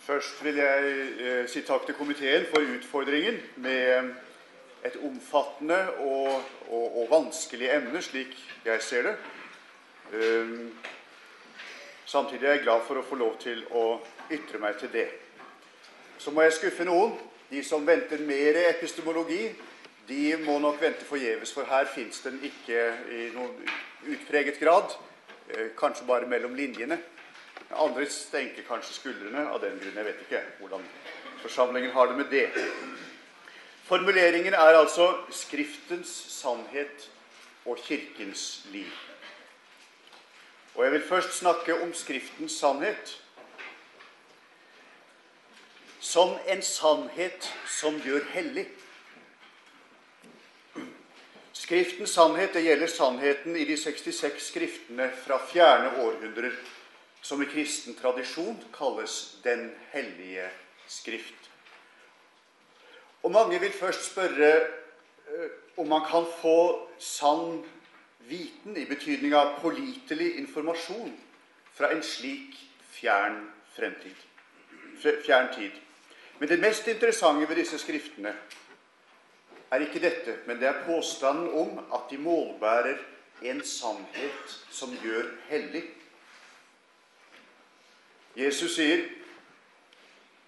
Først vil jeg eh, si takk til komiteen for utfordringen med et omfattende og, og, og vanskelig emne, slik jeg ser det. Um, samtidig er jeg glad for å få lov til å ytre meg til det. Så må jeg skuffe noen. De som venter mer epistemologi, de må nok vente forgjeves, for her fins den ikke i noen utpreget grad. Eh, kanskje bare mellom linjene. Andre stenker kanskje skuldrene av den grunn. Jeg vet ikke hvordan forsamlingen har det med det. Formuleringen er altså 'Skriftens sannhet og Kirkens liv'. Og Jeg vil først snakke om Skriftens sannhet som en sannhet som gjør hellig. Skriftens sannhet det gjelder sannheten i de 66 skriftene fra fjerne århundrer som i kristen tradisjon kalles Den hellige skrift. Og mange vil først spørre eh, om man kan få sann viten i betydning av pålitelig informasjon fra en slik fjern fremtid, fjern tid. Men det mest interessante ved disse skriftene er ikke dette, men det er påstanden om at de målbærer en sannhet som gjør hellig Jesus sier,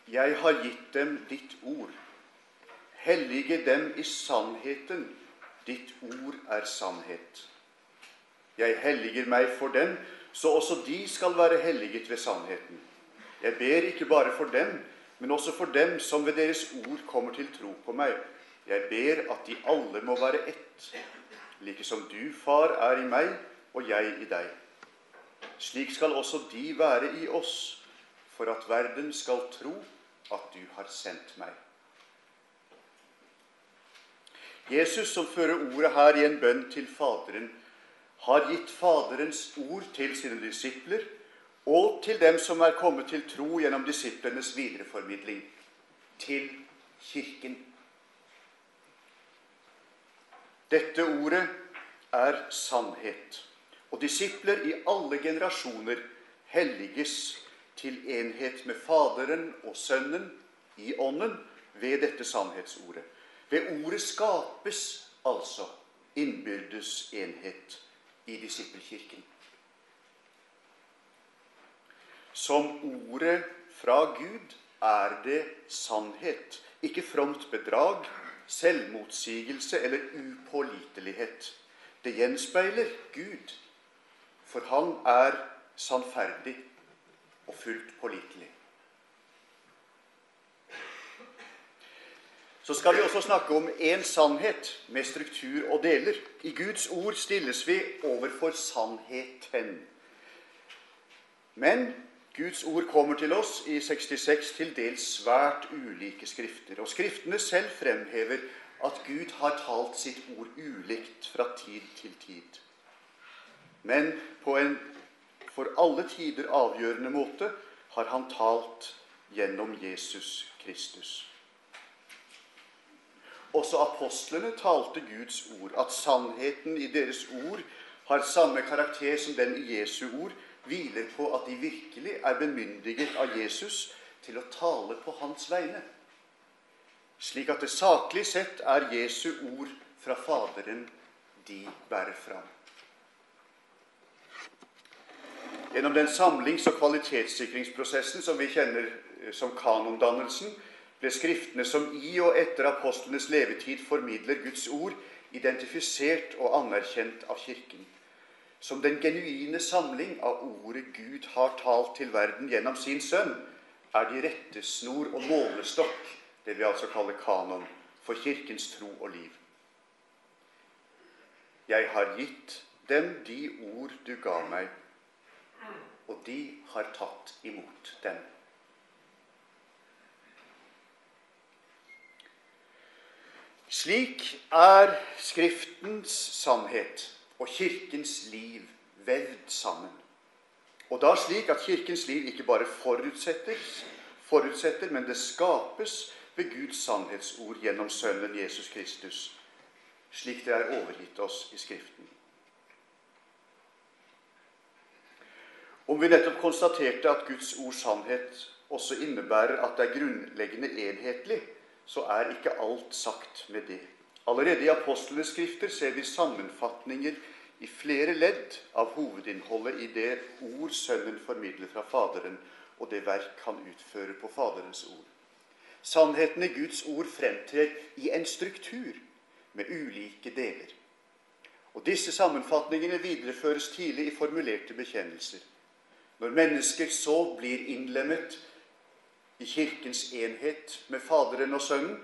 'Jeg har gitt dem ditt ord.' Hellige dem i sannheten. Ditt ord er sannhet. Jeg helliger meg for dem, så også de skal være helliget ved sannheten. Jeg ber ikke bare for dem, men også for dem som ved deres ord kommer til tro på meg. Jeg ber at de alle må være ett, like som du, Far, er i meg og jeg i deg. Slik skal også de være i oss, for at verden skal tro at du har sendt meg. Jesus, som fører ordet her i en bønn til Faderen, har gitt Faderens ord til sine disipler og til dem som er kommet til tro gjennom disiplenes videreformidling til Kirken. Dette ordet er sannhet, og disipler i alle generasjoner helliges til enhet med Faderen og Sønnen i Ånden ved dette sannhetsordet. Ved ordet skapes altså innbyrdes enhet i disippelkirken. Som ordet fra Gud er det sannhet, ikke fromt bedrag, selvmotsigelse eller upålitelighet. Det gjenspeiler Gud, for han er sannferdig og fullt pålitelig. Så skal vi også snakke om én sannhet med struktur og deler. I Guds ord stilles vi overfor sannheten. Men Guds ord kommer til oss i 66 til dels svært ulike skrifter. Og Skriftene selv fremhever at Gud har talt sitt ord ulikt fra tid til tid. Men på en for alle tider avgjørende måte har han talt gjennom Jesus Kristus. Også apostlene talte Guds ord. At sannheten i deres ord har samme karakter som den i Jesu ord, hviler på at de virkelig er bemyndiget av Jesus til å tale på hans vegne. Slik at det saklig sett er Jesu ord fra Faderen de bærer fram. Gjennom den samlings- og kvalitetssikringsprosessen som vi kjenner eh, som kanondannelsen, ble Skriftene som i og etter apostlenes levetid formidler Guds ord, identifisert og anerkjent av Kirken. Som den genuine samling av ordet Gud har talt til verden gjennom sin Sønn, er de rettesnor og målestokk, det vi altså kaller kanon, for Kirkens tro og liv. Jeg har gitt dem de ord du ga meg og de har tatt imot dem. Slik er Skriftens sannhet og Kirkens liv vevd sammen. Og da slik at Kirkens liv ikke bare forutsetter, men det skapes ved Guds sannhetsord gjennom Sønnen Jesus Kristus, slik det er overgitt oss i Skriften. Om vi nettopp konstaterte at Guds ords sannhet også innebærer at det er grunnleggende enhetlig, så er ikke alt sagt med det. Allerede i apostlenes skrifter ser vi sammenfatninger i flere ledd av hovedinnholdet i det ord Sønnen formidler fra Faderen, og det verk han utfører på Faderens ord. Sannheten i Guds ord fremtrer i en struktur med ulike deler. Og Disse sammenfatningene videreføres tidlig i formulerte bekjennelser. Når mennesker så blir innlemmet i Kirkens enhet med Faderen og Sønnen,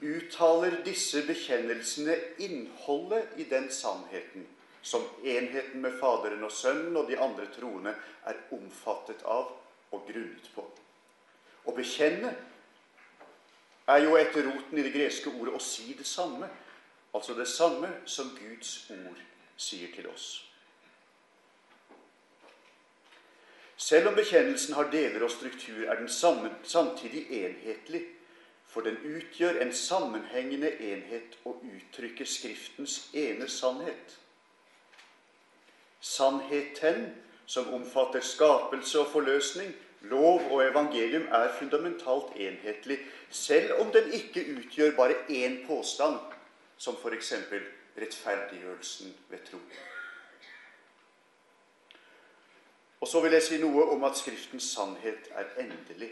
uttaler disse bekjennelsene innholdet i den sannheten som enheten med Faderen og Sønnen og de andre troende er omfattet av og grunnet på. Å bekjenne er jo etter roten i det greske ordet å si det samme. Altså det samme som Guds ord sier til oss. Selv om bekjennelsen har deler og struktur, er den samtidig enhetlig, for den utgjør en sammenhengende enhet og uttrykker Skriftens ene sannhet. Sannheten, som omfatter skapelse og forløsning, lov og evangelium, er fundamentalt enhetlig, selv om den ikke utgjør bare én påstand, som f.eks. rettferdiggjørelsen ved tro. Og så vil jeg si noe om at Skriftens sannhet er endelig.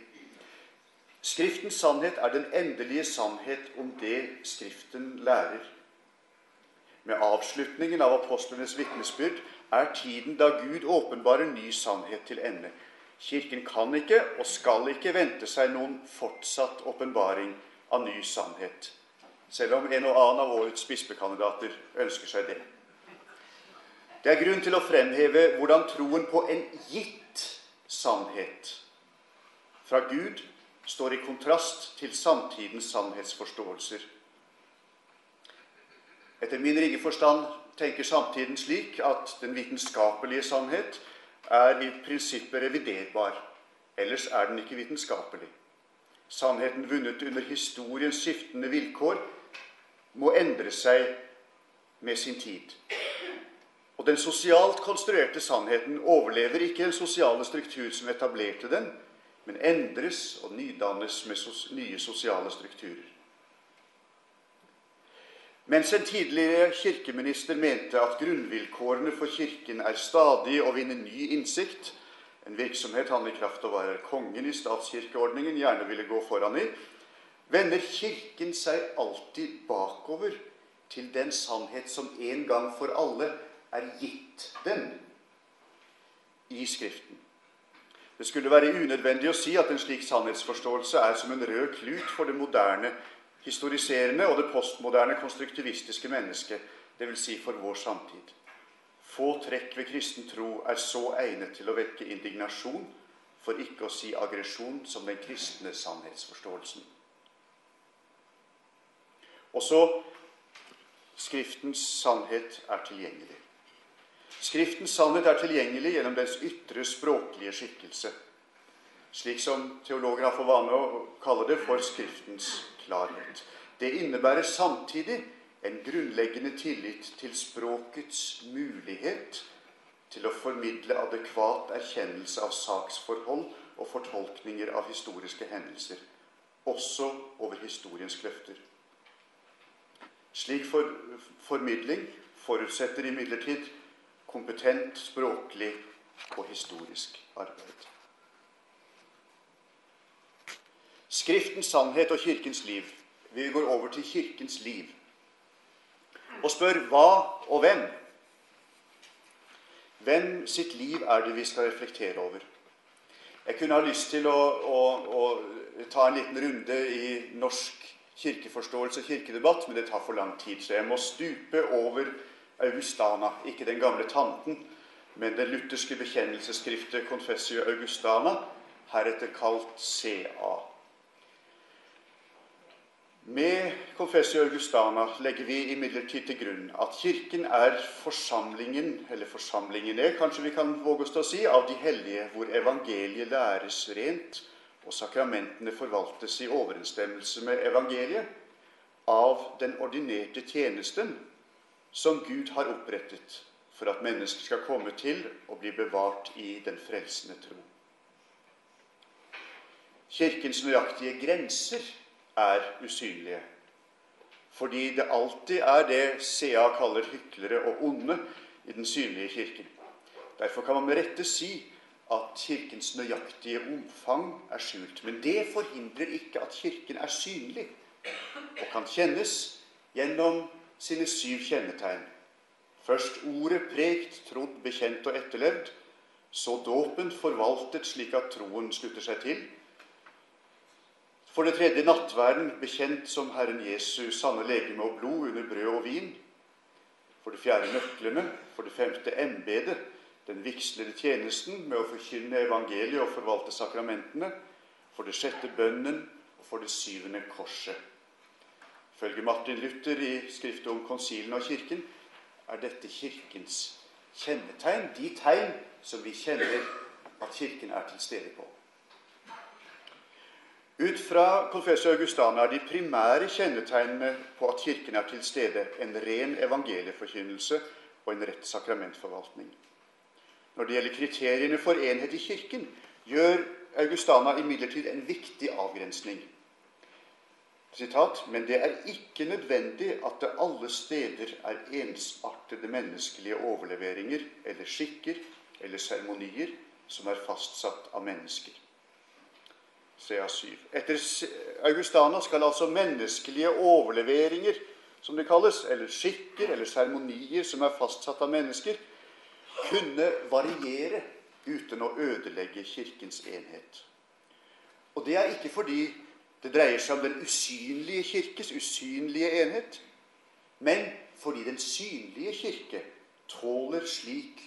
Skriftens sannhet er den endelige sannhet om det Skriften lærer. Med avslutningen av apostlenes vitnesbyrd er tiden da Gud åpenbarer ny sannhet til ende. Kirken kan ikke og skal ikke vente seg noen fortsatt åpenbaring av ny sannhet, selv om en og annen av årets bispekandidater ønsker seg det. Det er grunn til å fremheve hvordan troen på en gitt sannhet fra Gud står i kontrast til samtidens sannhetsforståelser. Etter min rige forstand tenker samtiden slik at den vitenskapelige sannhet er i prinsippet reviderbar. Ellers er den ikke vitenskapelig. Sannheten vunnet under historiens skiftende vilkår må endre seg med sin tid. Og den sosialt konstruerte sannheten overlever ikke den sosiale struktur som etablerte den, men endres og nydannes med nye sosiale strukturer. Mens en tidligere kirkeminister mente at grunnvilkårene for Kirken er stadig å vinne ny innsikt, en virksomhet han i kraft av å være kongen i statskirkeordningen gjerne ville gå foran i, vender Kirken seg alltid bakover til den sannhet som en gang for alle er gitt dem i Skriften. Det skulle være unødvendig å si at en slik sannhetsforståelse er som en rød klut for det moderne historiserende og det postmoderne konstruktivistiske mennesket, dvs. Si for vår samtid. Få trekk ved kristen tro er så egnet til å vekke indignasjon, for ikke å si aggresjon, som den kristne sannhetsforståelsen. Også Skriftens sannhet er tilgjengelig. Skriftens sannhet er tilgjengelig gjennom dens ytre språklige skikkelse, slik som teologer har for vane å kalle det for Skriftens klarhet. Det innebærer samtidig en grunnleggende tillit til språkets mulighet til å formidle adekvat erkjennelse av saksforhold og fortolkninger av historiske hendelser, også over historiens kløfter. Slik for, formidling forutsetter imidlertid kompetent språklig og historisk arbeid. Skriftens sannhet og Kirkens liv. Vi går over til Kirkens liv og spør hva og hvem. Hvem sitt liv er det vi skal reflektere over? Jeg kunne ha lyst til å, å, å ta en liten runde i norsk kirkeforståelse og kirkedebatt, men det tar for lang tid, så jeg må stupe over Augustana. Ikke den gamle tanten, men det lutherske bekjennelsesskriftet Confessio Augustana, heretter kalt CA. Med Confessio Augustana legger vi imidlertid til grunn at Kirken er forsamlingen, eller forsamlingene, kanskje vi kan våge oss til å si, av de hellige, hvor evangeliet læres rent, og sakramentene forvaltes i overensstemmelse med evangeliet, av den ordinerte tjenesten som Gud har opprettet for at mennesker skal komme til og bli bevart i den frelsende tro. Kirkens nøyaktige grenser er usynlige, fordi det alltid er det CA kaller hyklere og onde i den synlige kirken. Derfor kan man med rette si at Kirkens nøyaktige omfang er skjult. Men det forhindrer ikke at Kirken er synlig og kan kjennes gjennom sine syv kjennetegn. Først ordet prekt, trodd, bekjent og etterlevd. Så dåpen forvaltet slik at troen slutter seg til. For det tredje nattverden, bekjent som Herren Jesu sanne legeme og blod under brød og vin. For det fjerde nøklene. For det femte embetet, den vigslede tjenesten med å forkynne evangeliet og forvalte sakramentene. For det sjette bønnen, og for det syvende korset. Følge Martin Luther i skriftet om konsilene og Kirken er dette Kirkens kjennetegn, de tegn som vi kjenner at Kirken er til stede på. Ut fra konfessor Augustana er de primære kjennetegnene på at Kirken er til stede, en ren evangelieforkynnelse og en rett sakramentforvaltning. Når det gjelder kriteriene for enhet i Kirken, gjør Augustana imidlertid en viktig avgrensning. Sitat, Men det er ikke nødvendig at det alle steder er ensartede menneskelige overleveringer eller skikker eller seremonier som er fastsatt av mennesker. CA7. Etter Augustana skal altså menneskelige overleveringer, som det kalles, eller skikker eller seremonier som er fastsatt av mennesker, kunne variere uten å ødelegge Kirkens enhet. Og det er ikke fordi det dreier seg om den usynlige kirkes usynlige enhet. Men fordi den synlige kirke tåler slik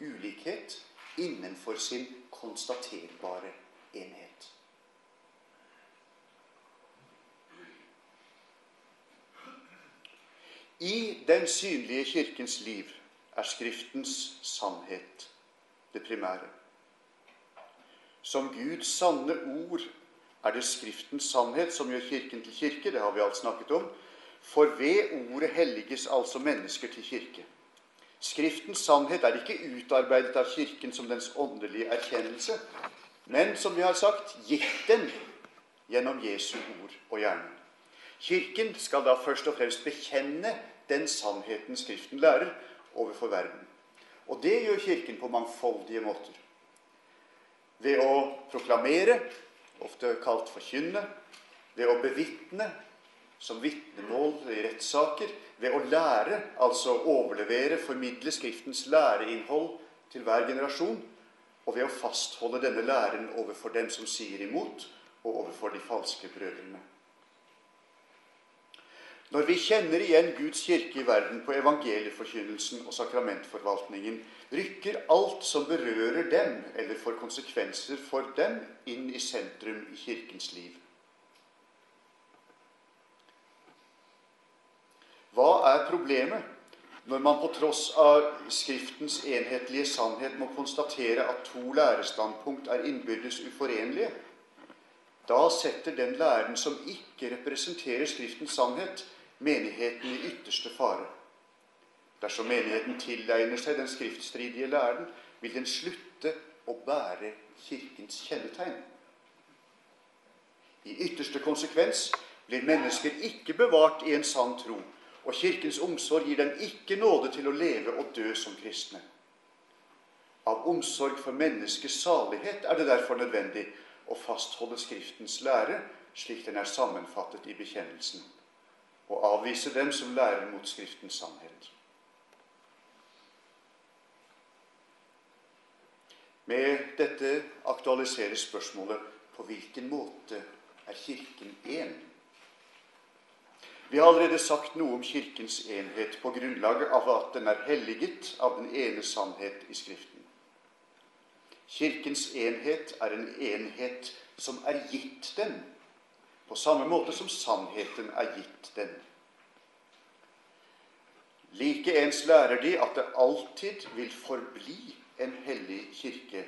ulikhet innenfor sin konstaterbare enhet. I den synlige kirkens liv er Skriftens sannhet det primære. Som Guds sanne ord er det Skriftens sannhet som gjør Kirken til kirke. Det har vi alt snakket om. For ved ordet helliges altså mennesker til kirke. Skriftens sannhet er ikke utarbeidet av Kirken som dens åndelige erkjennelse, men som vi har sagt, gitt den gjennom Jesu ord og gjerning. Kirken skal da først og fremst bekjenne den sannheten Skriften lærer, overfor verden. Og det gjør Kirken på mangfoldige måter. Ved å proklamere ofte kalt forkynne, ved å bevitne som vitnemål i rettssaker, ved å lære, altså overlevere, formidle Skriftens læreinnhold til hver generasjon, og ved å fastholde denne læren overfor dem som sier imot, og overfor de falske brødrene. Når vi kjenner igjen Guds kirke i verden på evangelieforkynnelsen og sakramentforvaltningen, rykker alt som berører dem, eller får konsekvenser for dem, inn i sentrum i Kirkens liv. Hva er problemet når man på tross av Skriftens enhetlige sannhet må konstatere at to lærestandpunkt er innbyrdes uforenlige? Da setter den læren som ikke representerer Skriftens sannhet, menigheten i ytterste fare. Dersom menigheten tilegner seg den skriftstridige læren, vil den slutte å bære Kirkens kjennetegn. I ytterste konsekvens blir mennesker ikke bevart i en sann tro, og Kirkens omsorg gir dem ikke nåde til å leve og dø som kristne. Av omsorg for menneskets salighet er det derfor nødvendig å fastholde Skriftens lære slik den er sammenfattet i bekjennelsen og avvise dem som lærer mot Skriftens sannhet. Med dette aktualiseres spørsmålet på hvilken måte er Kirken én? Vi har allerede sagt noe om Kirkens enhet på grunnlag av at den er helliget av den ene sannhet i Skriften. Kirkens enhet er en enhet som er gitt den på samme måte som sannheten er gitt dem. Likeens lærer de at det alltid vil forbli en hellig kirke,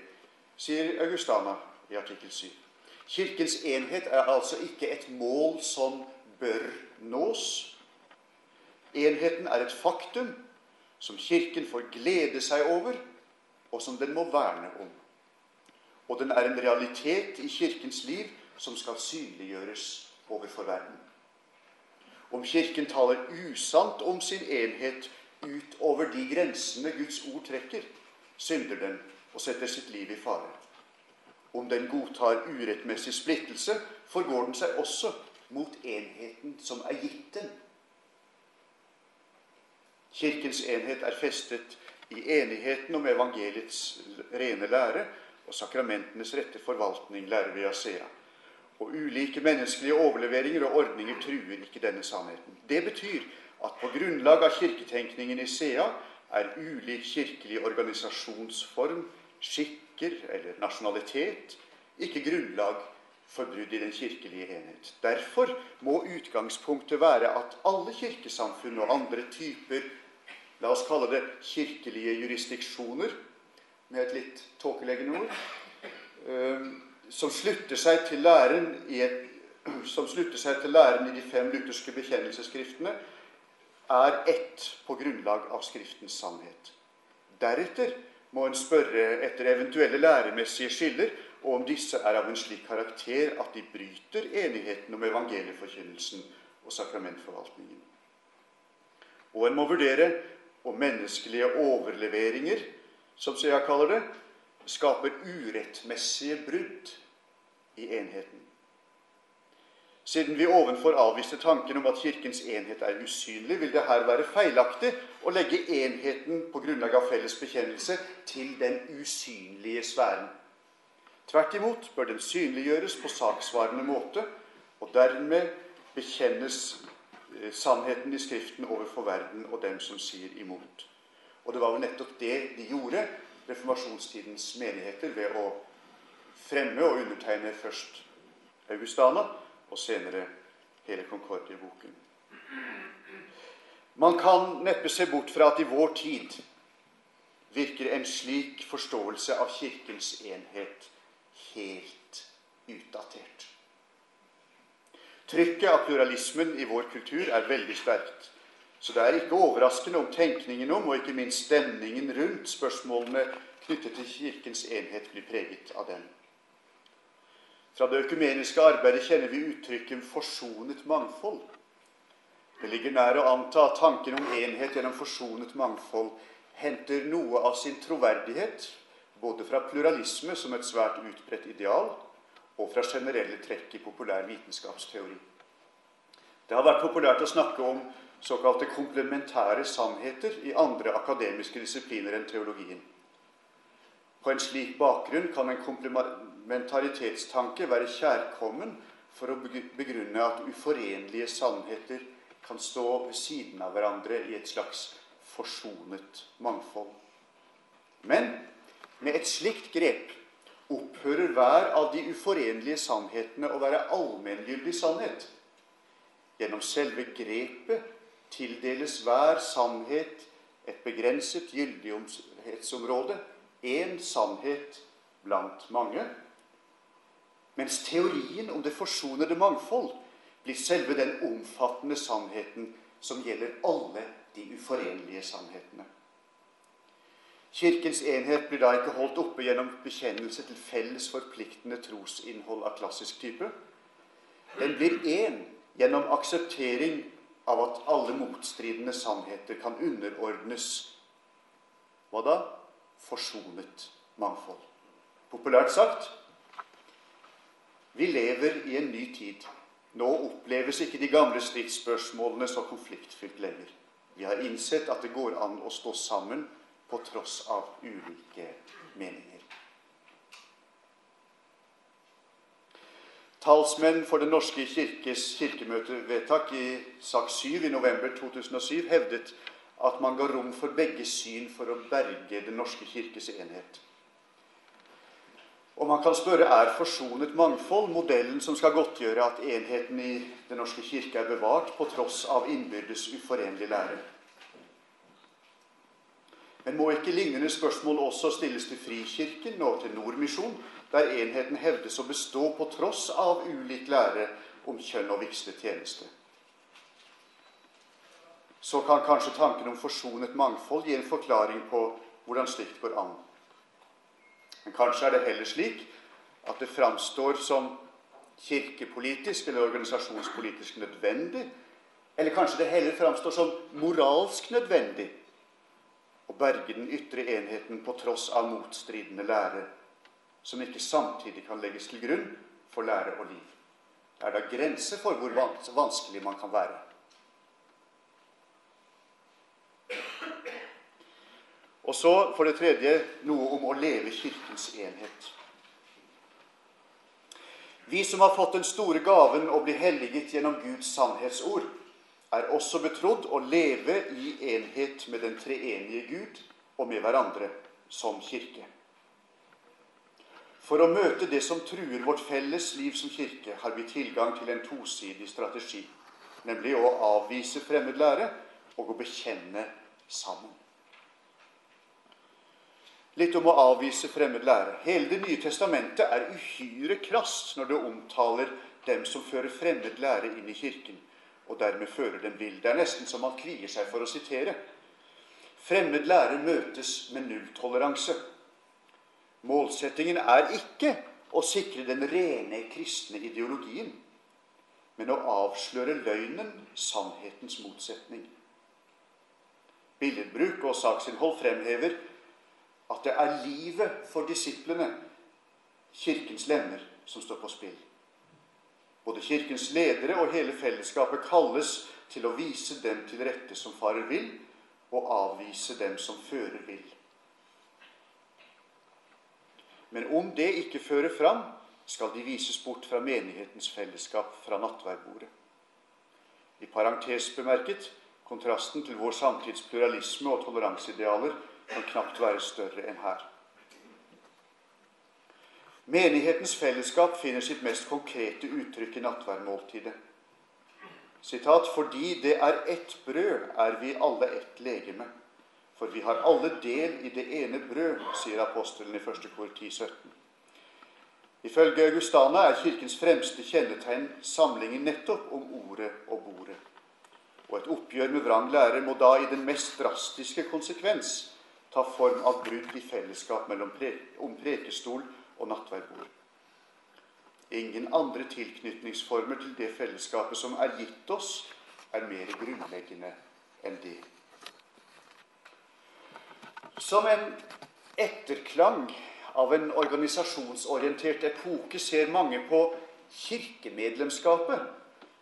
sier Augustana i artikkel 7. Kirkens enhet er altså ikke et mål som bør nås. Enheten er et faktum som Kirken får glede seg over, og som den må verne om. Og den er en realitet i Kirkens liv som skal synliggjøres overfor verden. Om Kirken taler usant om sin enhet utover de grensene Guds ord trekker, synder den og setter sitt liv i fare. Om den godtar urettmessig splittelse, forgår den seg også mot enheten som er gitt den. Kirkens enhet er festet i enigheten om evangeliets rene lære og sakramentenes rette forvaltning, lærer vi av Sea. Og ulike menneskelige overleveringer og ordninger truer ikke denne sannheten. Det betyr at på grunnlag av kirketenkningen i Sea er ulik kirkelig organisasjonsform, skikker eller nasjonalitet ikke grunnlag for brudd i den kirkelige enhet. Derfor må utgangspunktet være at alle kirkesamfunn og andre typer la oss kalle det kirkelige jurisdiksjoner, med et litt tåkeleggende ord, som slutter seg til læren i, til læren i de fem lutherske bekjennelsesskriftene, er ett på grunnlag av Skriftens sannhet. Deretter må en spørre etter eventuelle læremessige skiller, og om disse er av en slik karakter at de bryter enigheten om evangelieforkynnelsen og sakramentforvaltningen. Og en må vurdere om menneskelige overleveringer, som jeg kaller det, skaper urettmessige brudd i enheten. Siden vi ovenfor avviste tanken om at Kirkens enhet er usynlig, vil det her være feilaktig å legge enheten på grunnlag av felles bekjennelse til den usynlige sfæren. Tvert imot bør den synliggjøres på saksvarende måte, og dermed bekjennes Eh, sannheten i Skriften overfor verden og dem som sier imot. Og det var vel nettopp det de gjorde, reformasjonstidens menigheter, ved å fremme og undertegne først Augustana og senere hele Concordia-boken. Man kan neppe se bort fra at i vår tid virker en slik forståelse av Kirkens enhet helt utdatert. Trykket av pluralismen i vår kultur er veldig sterkt. Så det er ikke overraskende om tenkningen om, og ikke minst stemningen rundt, spørsmålene knyttet til Kirkens enhet blir preget av den. Fra det økumeniske arbeidet kjenner vi uttrykket 'forsonet mangfold'. Det ligger nær å anta at tanken om enhet gjennom forsonet mangfold henter noe av sin troverdighet både fra pluralisme som et svært utbredt ideal, og fra generelle trekk i populær vitenskapsteori. Det har vært populært å snakke om såkalte komplementære sannheter i andre akademiske disipliner enn teologien. På en slik bakgrunn kan en komplementaritetstanke være kjærkommen for å begrunne at uforenlige sannheter kan stå ved siden av hverandre i et slags forsonet mangfold. Men med et slikt grep opphører hver av de uforenlige sannhetene å være allmenngyldig sannhet. Gjennom selve grepet tildeles hver sannhet et begrenset gyldighetsområde, én sannhet blant mange. Mens teorien om det forsonede mangfold blir selve den omfattende sannheten som gjelder alle de uforenlige sannhetene. Kirkens enhet blir da ikke holdt oppe gjennom bekjennelse til felles forpliktende trosinnhold av klassisk type. Den blir én gjennom akseptering av at alle motstridende sannheter kan underordnes hva da? Forsonet mangfold. Populært sagt vi lever i en ny tid. Nå oppleves ikke de gamle stridsspørsmålene så konfliktfylt lenger. Vi har innsett at det går an å stå sammen på tross av ulike meninger. Talsmenn for Den norske kirkes kirkemøtevedtak i sak 7 i november 2007 hevdet at man ga rom for begge syn for å berge Den norske kirkes enhet. Og man kan spørre er forsonet mangfold modellen som skal godtgjøre at enheten i Den norske kirke er bevart på tross av innbyrdes uforenlig lære. Men må ikke lignende spørsmål også stilles til Frikirken og til Nordmisjon, der enheten hevdes å bestå på tross av ulik lære om kjønn og vigslet tjeneste? så kan kanskje tanken om forsonet mangfold gi en forklaring på hvordan slikt går an. Men kanskje er det heller slik at det framstår som kirkepolitisk eller organisasjonspolitisk nødvendig, eller kanskje det heller framstår som moralsk nødvendig å berge den ytre enheten på tross av motstridende lære, som ikke samtidig kan legges til grunn for lære og liv. Det er da grenser for hvor vanskelig man kan være. Og så for det tredje noe om å leve Kirkens enhet. Vi som har fått den store gaven å bli helliget gjennom Guds sannhetsord, er også betrodd å leve i enhet med den treenige Gud og med hverandre som kirke. For å møte det som truer vårt felles liv som kirke, har vi tilgang til en tosidig strategi, nemlig å avvise fremmed lære og å bekjenne sammen. Litt om å avvise fremmed lære. Hele Det nye testamentet er uhyre krast når det omtaler dem som fører fremmed lære inn i kirken, og dermed fører dem vill. Det er nesten som man kvier seg for å sitere. Fremmed lære møtes med nulltoleranse. Målsettingen er ikke å sikre den rene kristne ideologien, men å avsløre løgnen, sannhetens motsetning. Billedbruk og saksinnhold fremhever at det er livet for disiplene, Kirkens lemmer, som står på spill. Både Kirkens ledere og hele fellesskapet kalles til å vise dem til rette som farer vil, og avvise dem som fører vil. Men om det ikke fører fram, skal de vises bort fra menighetens fellesskap fra nattverdbordet. I parentes bemerket kontrasten til vår samtids pluralisme og toleranseidealer kan knapt være større enn her. Menighetens fellesskap finner sitt mest konkrete uttrykk i nattverdmåltidet. Sitat, Fordi det er ett brød, er vi alle ett legeme. For vi har alle del i det ene brød, sier apostelen i 1. kor 10,17. Ifølge Augustana er Kirkens fremste kjennetegn samlingen nettopp om ordet og bordet. Og et oppgjør med vrang lære må da i den mest drastiske konsekvens ta form av brudd i fellesskap mellom pre om prekestol og nattverdbord. Ingen andre tilknytningsformer til det fellesskapet som er gitt oss, er mer grunnleggende enn det. Som en etterklang av en organisasjonsorientert epoke ser mange på kirkemedlemskapet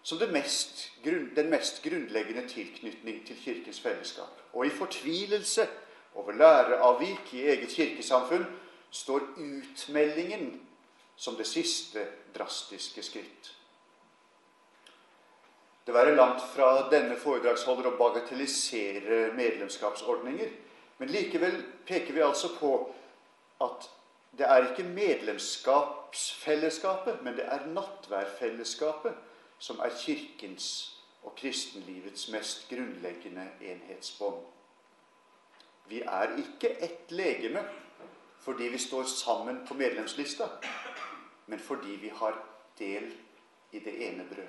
som mest, den mest grunnleggende tilknytning til Kirkens fellesskap. Og i fortvilelse over læreavvik i eget kirkesamfunn står utmeldingen som det siste drastiske skritt. Det være langt fra denne foredragsholder å bagatellisere medlemskapsordninger, men likevel peker vi altså på at det er ikke medlemskapsfellesskapet, men det er nattværfellesskapet som er Kirkens og kristenlivets mest grunnleggende enhetsbånd. Vi er ikke ett legeme fordi vi står sammen på medlemslista, men fordi vi har del i det ene brød.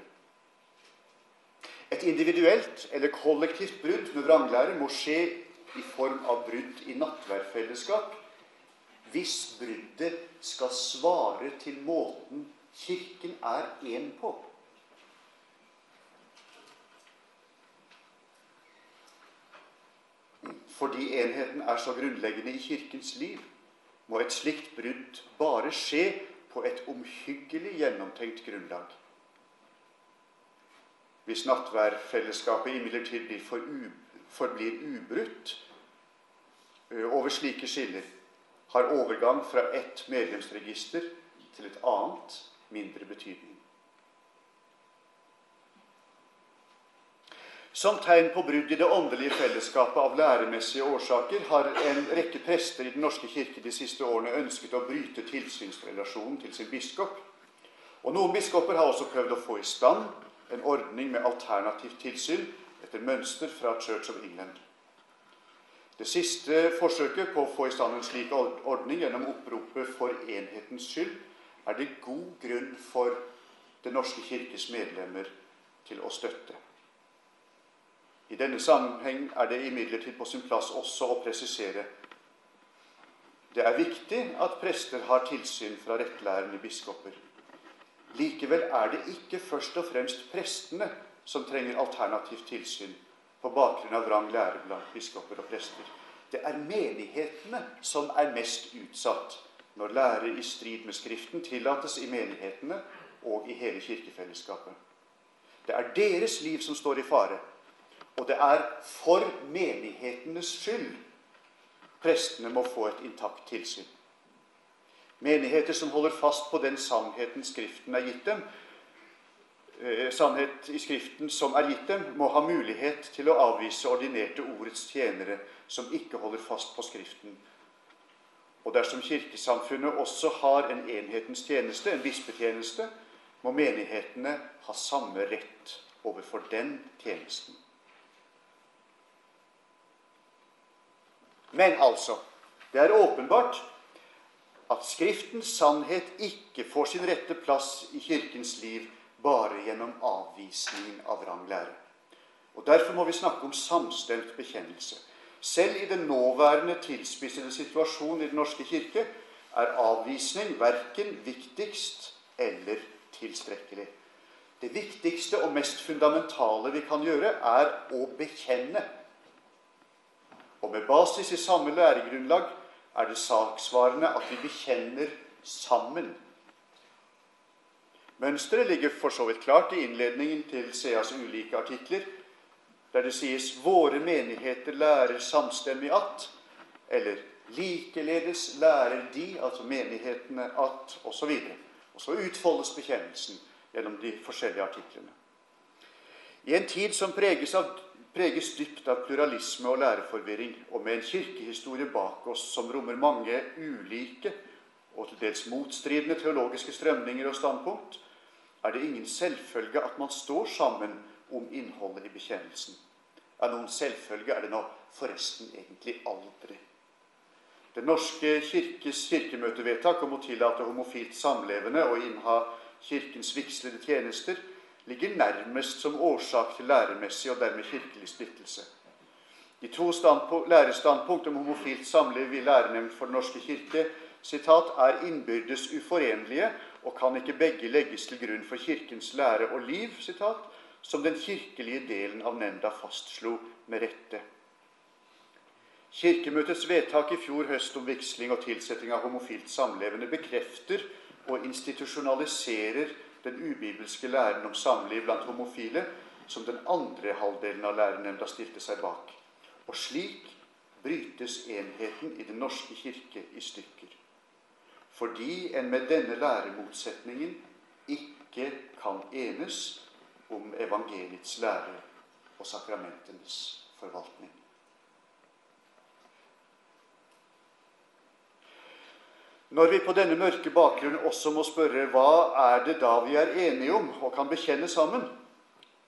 Et individuelt eller kollektivt brudd med vranglære må skje i form av brudd i nattverdfellesskap hvis bruddet skal svare til måten Kirken er én på. fordi enheten er så grunnleggende i Kirkens liv, må et slikt brudd bare skje på et omhyggelig gjennomtenkt grunnlag. Hvis nattværfellesskapet imidlertid for forblir ubrutt over slike skiller, har overgang fra ett medlemsregister til et annet mindre betydning. Som tegn på brudd i det åndelige fellesskapet av læremessige årsaker har en rekke prester i Den norske kirke de siste årene ønsket å bryte tilsynsrelasjonen til sin biskop. Og Noen biskoper har også prøvd å få i stand en ordning med alternativt tilsyn etter mønster fra Church of England. Det siste forsøket på å få i stand en slik ordning gjennom oppropet 'For enhetens skyld' er det god grunn for Den norske kirkes medlemmer til å støtte. I denne sammenheng er det imidlertid på sin plass også å presisere det er viktig at prester har tilsyn fra rettlærende biskoper. Likevel er det ikke først og fremst prestene som trenger alternativt tilsyn på bakgrunn av vrang lære blant biskoper og prester. Det er menighetene som er mest utsatt når lære i strid med Skriften tillates i menighetene og i hele kirkefellesskapet. Det er deres liv som står i fare, og det er for menighetenes skyld prestene må få et intakt tilsyn. Menigheter som holder fast på den sannheten Skriften er gitt dem, sannhet i Skriften som er gitt dem, må ha mulighet til å avvise ordinerte ordets tjenere som ikke holder fast på Skriften. Og dersom kirkesamfunnet også har en enhetens tjeneste, en bispetjeneste, må menighetene ha samme rett overfor den tjenesten. Men altså Det er åpenbart at Skriftens sannhet ikke får sin rette plass i Kirkens liv bare gjennom avvisningen av vrang. Og Derfor må vi snakke om samstemt bekjennelse. Selv i den nåværende tilspissede situasjonen i Den norske kirke er avvisning verken viktigst eller tilstrekkelig. Det viktigste og mest fundamentale vi kan gjøre, er å bekjenne. Og med basis i samme læregrunnlag er det saksvarende at vi bekjenner sammen. Mønsteret ligger for så vidt klart i innledningen til Seas ulike artikler, der det sies 'våre menigheter lærer samstemmig at', eller 'likeledes lærer de', altså menighetene, at, osv. Og så utfoldes bekjennelsen gjennom de forskjellige artiklene. I en tid som preges, av, preges dypt av pluralisme og læreforvirring, og med en kirkehistorie bak oss som rommer mange ulike og til dels motstridende teologiske strømninger og standpunkt, er det ingen selvfølge at man står sammen om innholdet i bekjennelsen. Er noen selvfølge er det nå forresten egentlig aldri. Den norske kirkes kirkemøtevedtak om å tillate homofilt samlevende og inneha Kirkens vigslede tjenester ligger nærmest som årsak til læremessig og dermed kirkelig splittelse. De to lærestandpunkt om homofilt samliv i Lærenemnd for Den norske kirke citat, er innbyrdes uforenlige og kan ikke begge legges til grunn for Kirkens lære og liv, citat, som den kirkelige delen av nemnda fastslo med rette. Kirkemøtets vedtak i fjor høst om vigsling og tilsetting av homofilt samlevende bekrefter og institusjonaliserer den ubibelske læren om samliv blant homofile, som den andre halvdelen av lærernemnda stilte seg bak. Og slik brytes enheten i Den norske kirke i stykker. Fordi en med denne læremotsetningen ikke kan enes om evangeliets lære og sakramentenes forvaltning. Når vi på denne mørke bakgrunnen også må spørre hva er det da vi er enige om og kan bekjenne sammen,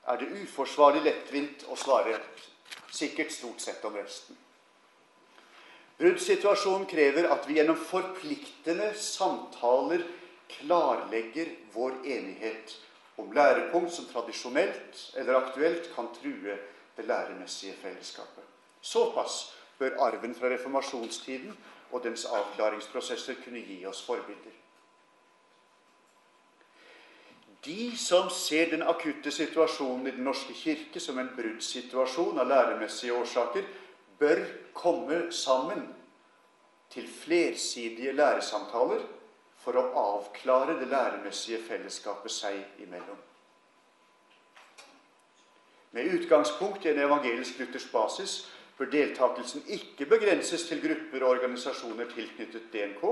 er det uforsvarlig lettvint å svare sikkert stort sett om resten. Bruddsituasjonen krever at vi gjennom forpliktende samtaler klarlegger vår enighet om lærepunkt som tradisjonelt eller aktuelt kan true det læremessige fellesskapet. Såpass bør arven fra reformasjonstiden og dens avklaringsprosesser kunne gi oss forbilder. De som ser den akutte situasjonen i Den norske kirke som en bruddsituasjon av læremessige årsaker, bør komme sammen til flersidige læresamtaler for å avklare det læremessige fellesskapet seg imellom. Med utgangspunkt i en evangelisk-luthersk basis bør deltakelsen ikke begrenses til grupper og organisasjoner tilknyttet DNK,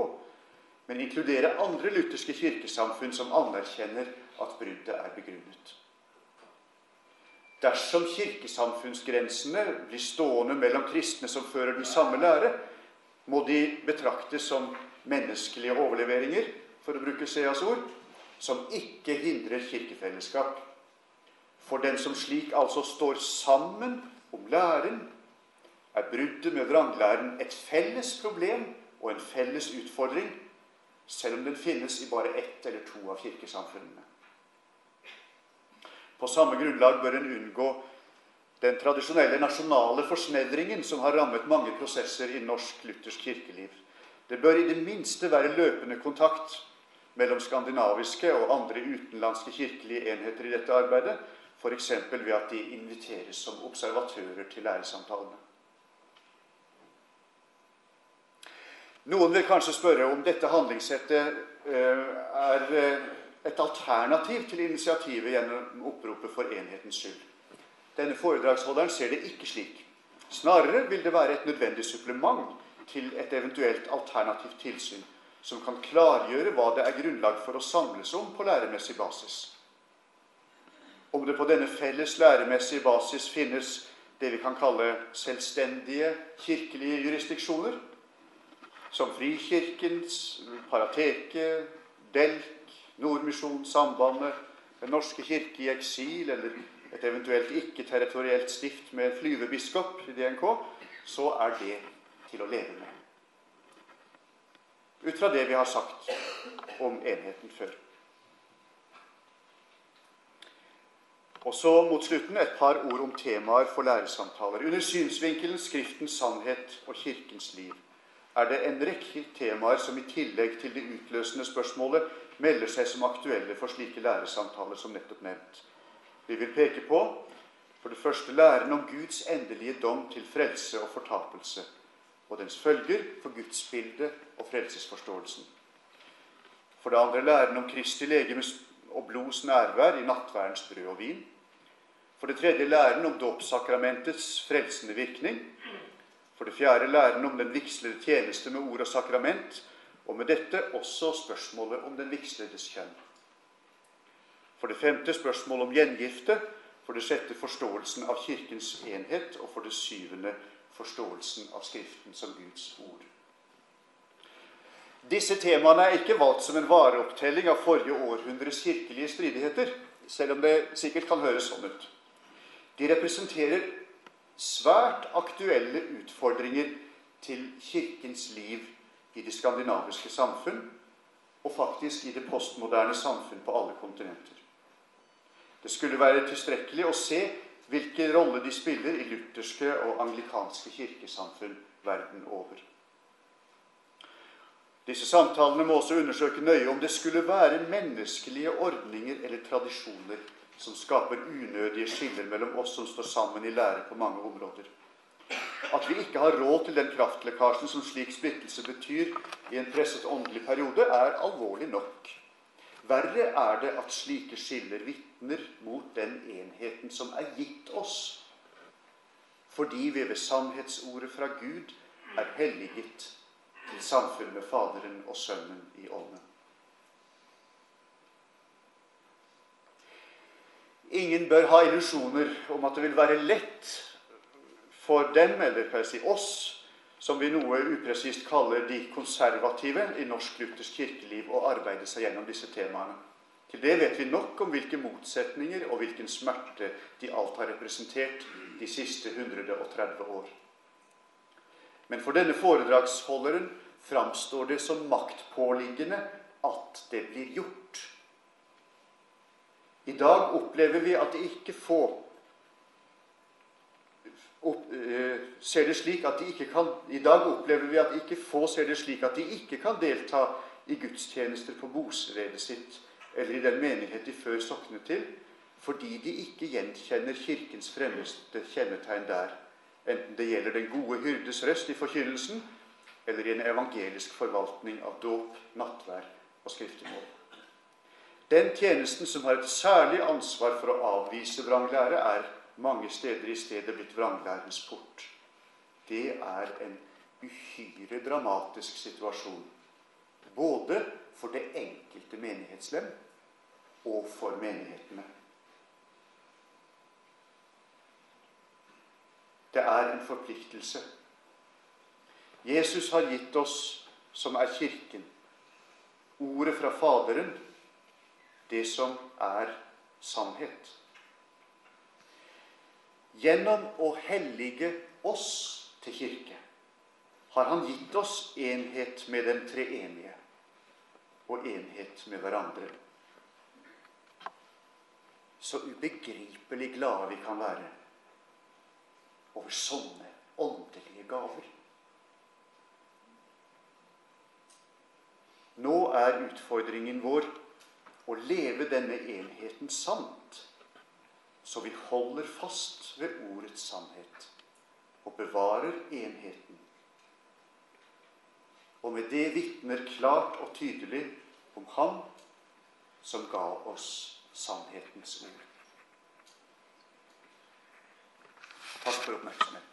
men inkludere andre lutherske kirkesamfunn som anerkjenner at bruddet er begrunnet. Dersom kirkesamfunnsgrensene blir stående mellom kristne som fører den samme lære, må de betraktes som menneskelige overleveringer, for å bruke Seas ord, som ikke hindrer kirkefellesskap. For den som slik altså står sammen om læren, er bruddet med vranglæren et felles problem og en felles utfordring, selv om den finnes i bare ett eller to av kirkesamfunnene. På samme grunnlag bør en unngå den tradisjonelle nasjonale forsnevringen som har rammet mange prosesser i norsk luthersk kirkeliv. Det bør i det minste være løpende kontakt mellom skandinaviske og andre utenlandske kirkelige enheter i dette arbeidet, f.eks. ved at de inviteres som observatører til læresamtalene. Noen vil kanskje spørre om dette handlingssettet eh, er eh, et alternativ til initiativet gjennom oppropet for enhetens skyld. Denne foredragsholderen ser det ikke slik. Snarere vil det være et nødvendig supplement til et eventuelt alternativt tilsyn, som kan klargjøre hva det er grunnlag for å samles om på læremessig basis. Om det på denne felles læremessige basis finnes det vi kan kalle selvstendige kirkelige jurisdiksjoner, som Frikirkens, Parateket, Delk, Nordmisjon, Sambandet, Den norske kirke i eksil eller et eventuelt ikke-territorielt stift med en flyvebiskop i DNK, så er det til å leve med. Ut fra det vi har sagt om enheten før. Og så mot slutten et par ord om temaer for læresamtaler. Under synsvinkelen Skriftens sannhet og Kirkens liv er det en rekke temaer som i tillegg til det utløsende spørsmålet melder seg som aktuelle for slike læresamtaler som nettopp nevnt. Vi vil peke på for det første læren om Guds endelige dom til frelse og fortapelse, og dens følger for gudsbildet og frelsesforståelsen. For det andre læren om Kristi legemes og blods nærvær i nattverdens brød og vin. For det tredje læren om dåpssakramentets frelsende virkning. For det fjerde læren om den vigslede tjeneste med ord og sakrament, og med dette også spørsmålet om den vigsledes kjønn. For det femte spørsmålet om gjengifte. For det sjette forståelsen av Kirkens enhet. Og for det syvende forståelsen av Skriften som Guds ord. Disse temaene er ikke valgt som en vareopptelling av forrige århundres kirkelige stridigheter, selv om det sikkert kan høres sånn ut. De representerer svært aktuelle utfordringer til Kirkens liv i det skandinaviske samfunn, og faktisk i det postmoderne samfunn på alle kontinenter. Det skulle være tilstrekkelig å se hvilken rolle de spiller i lutherske og anglikanske kirkesamfunn verden over. Disse samtalene må også undersøke nøye om det skulle være menneskelige ordninger eller tradisjoner som skaper unødige skiller mellom oss som står sammen i lære på mange områder. At vi ikke har råd til den kraftlekkasjen som slik splittelse betyr i en presset åndelig periode, er alvorlig nok. Verre er det at slike skiller vitner mot den enheten som er gitt oss, fordi vi ved sannhetsordet fra Gud er helliget til samfunn med Faderen og Sønnen i Ånden. Ingen bør ha illusjoner om at det vil være lett for dem, eller kan jeg si oss, som vi noe upresist kaller de konservative i norsk luthersk kirkeliv, å arbeide seg gjennom disse temaene. Til det vet vi nok om hvilke motsetninger og hvilken smerte de alt har representert de siste 130 år. Men for denne foredragsholderen framstår det som maktpåliggende at det blir gjort. I dag opplever vi at det ikke få opp, uh, ser det slik at de ikke kan, I dag opplever vi at ikke få ser det slik at de ikke kan delta i gudstjenester på bostedet sitt eller i den menighet de før soknet til, fordi de ikke gjenkjenner Kirkens fremmeste kjennetegn der enten det gjelder den gode hyrdes røst i forkynnelsen, eller i en evangelisk forvaltning av dåp, nattvær og skriftemål. Den tjenesten som har et særlig ansvar for å avvise vranglære, er mange steder i stedet blitt vranglærens port. Det er en uhyre dramatisk situasjon. Både for det enkelte menighetslem og for menighetene. Det er en forpliktelse. Jesus har gitt oss, som er Kirken, ordet fra Faderen, det som er sannhet. Gjennom å hellige oss til kirke har han gitt oss enhet med den treenige og enhet med hverandre. Så ubegripelig glade vi kan være over sånne åndelige gaver. Nå er utfordringen vår å leve denne enheten sant, så vi holder fast ved ordets sannhet og bevarer enheten. Og med det vitner klart og tydelig om Han som ga oss sannhetens ord. Takk for oppmerksomheten.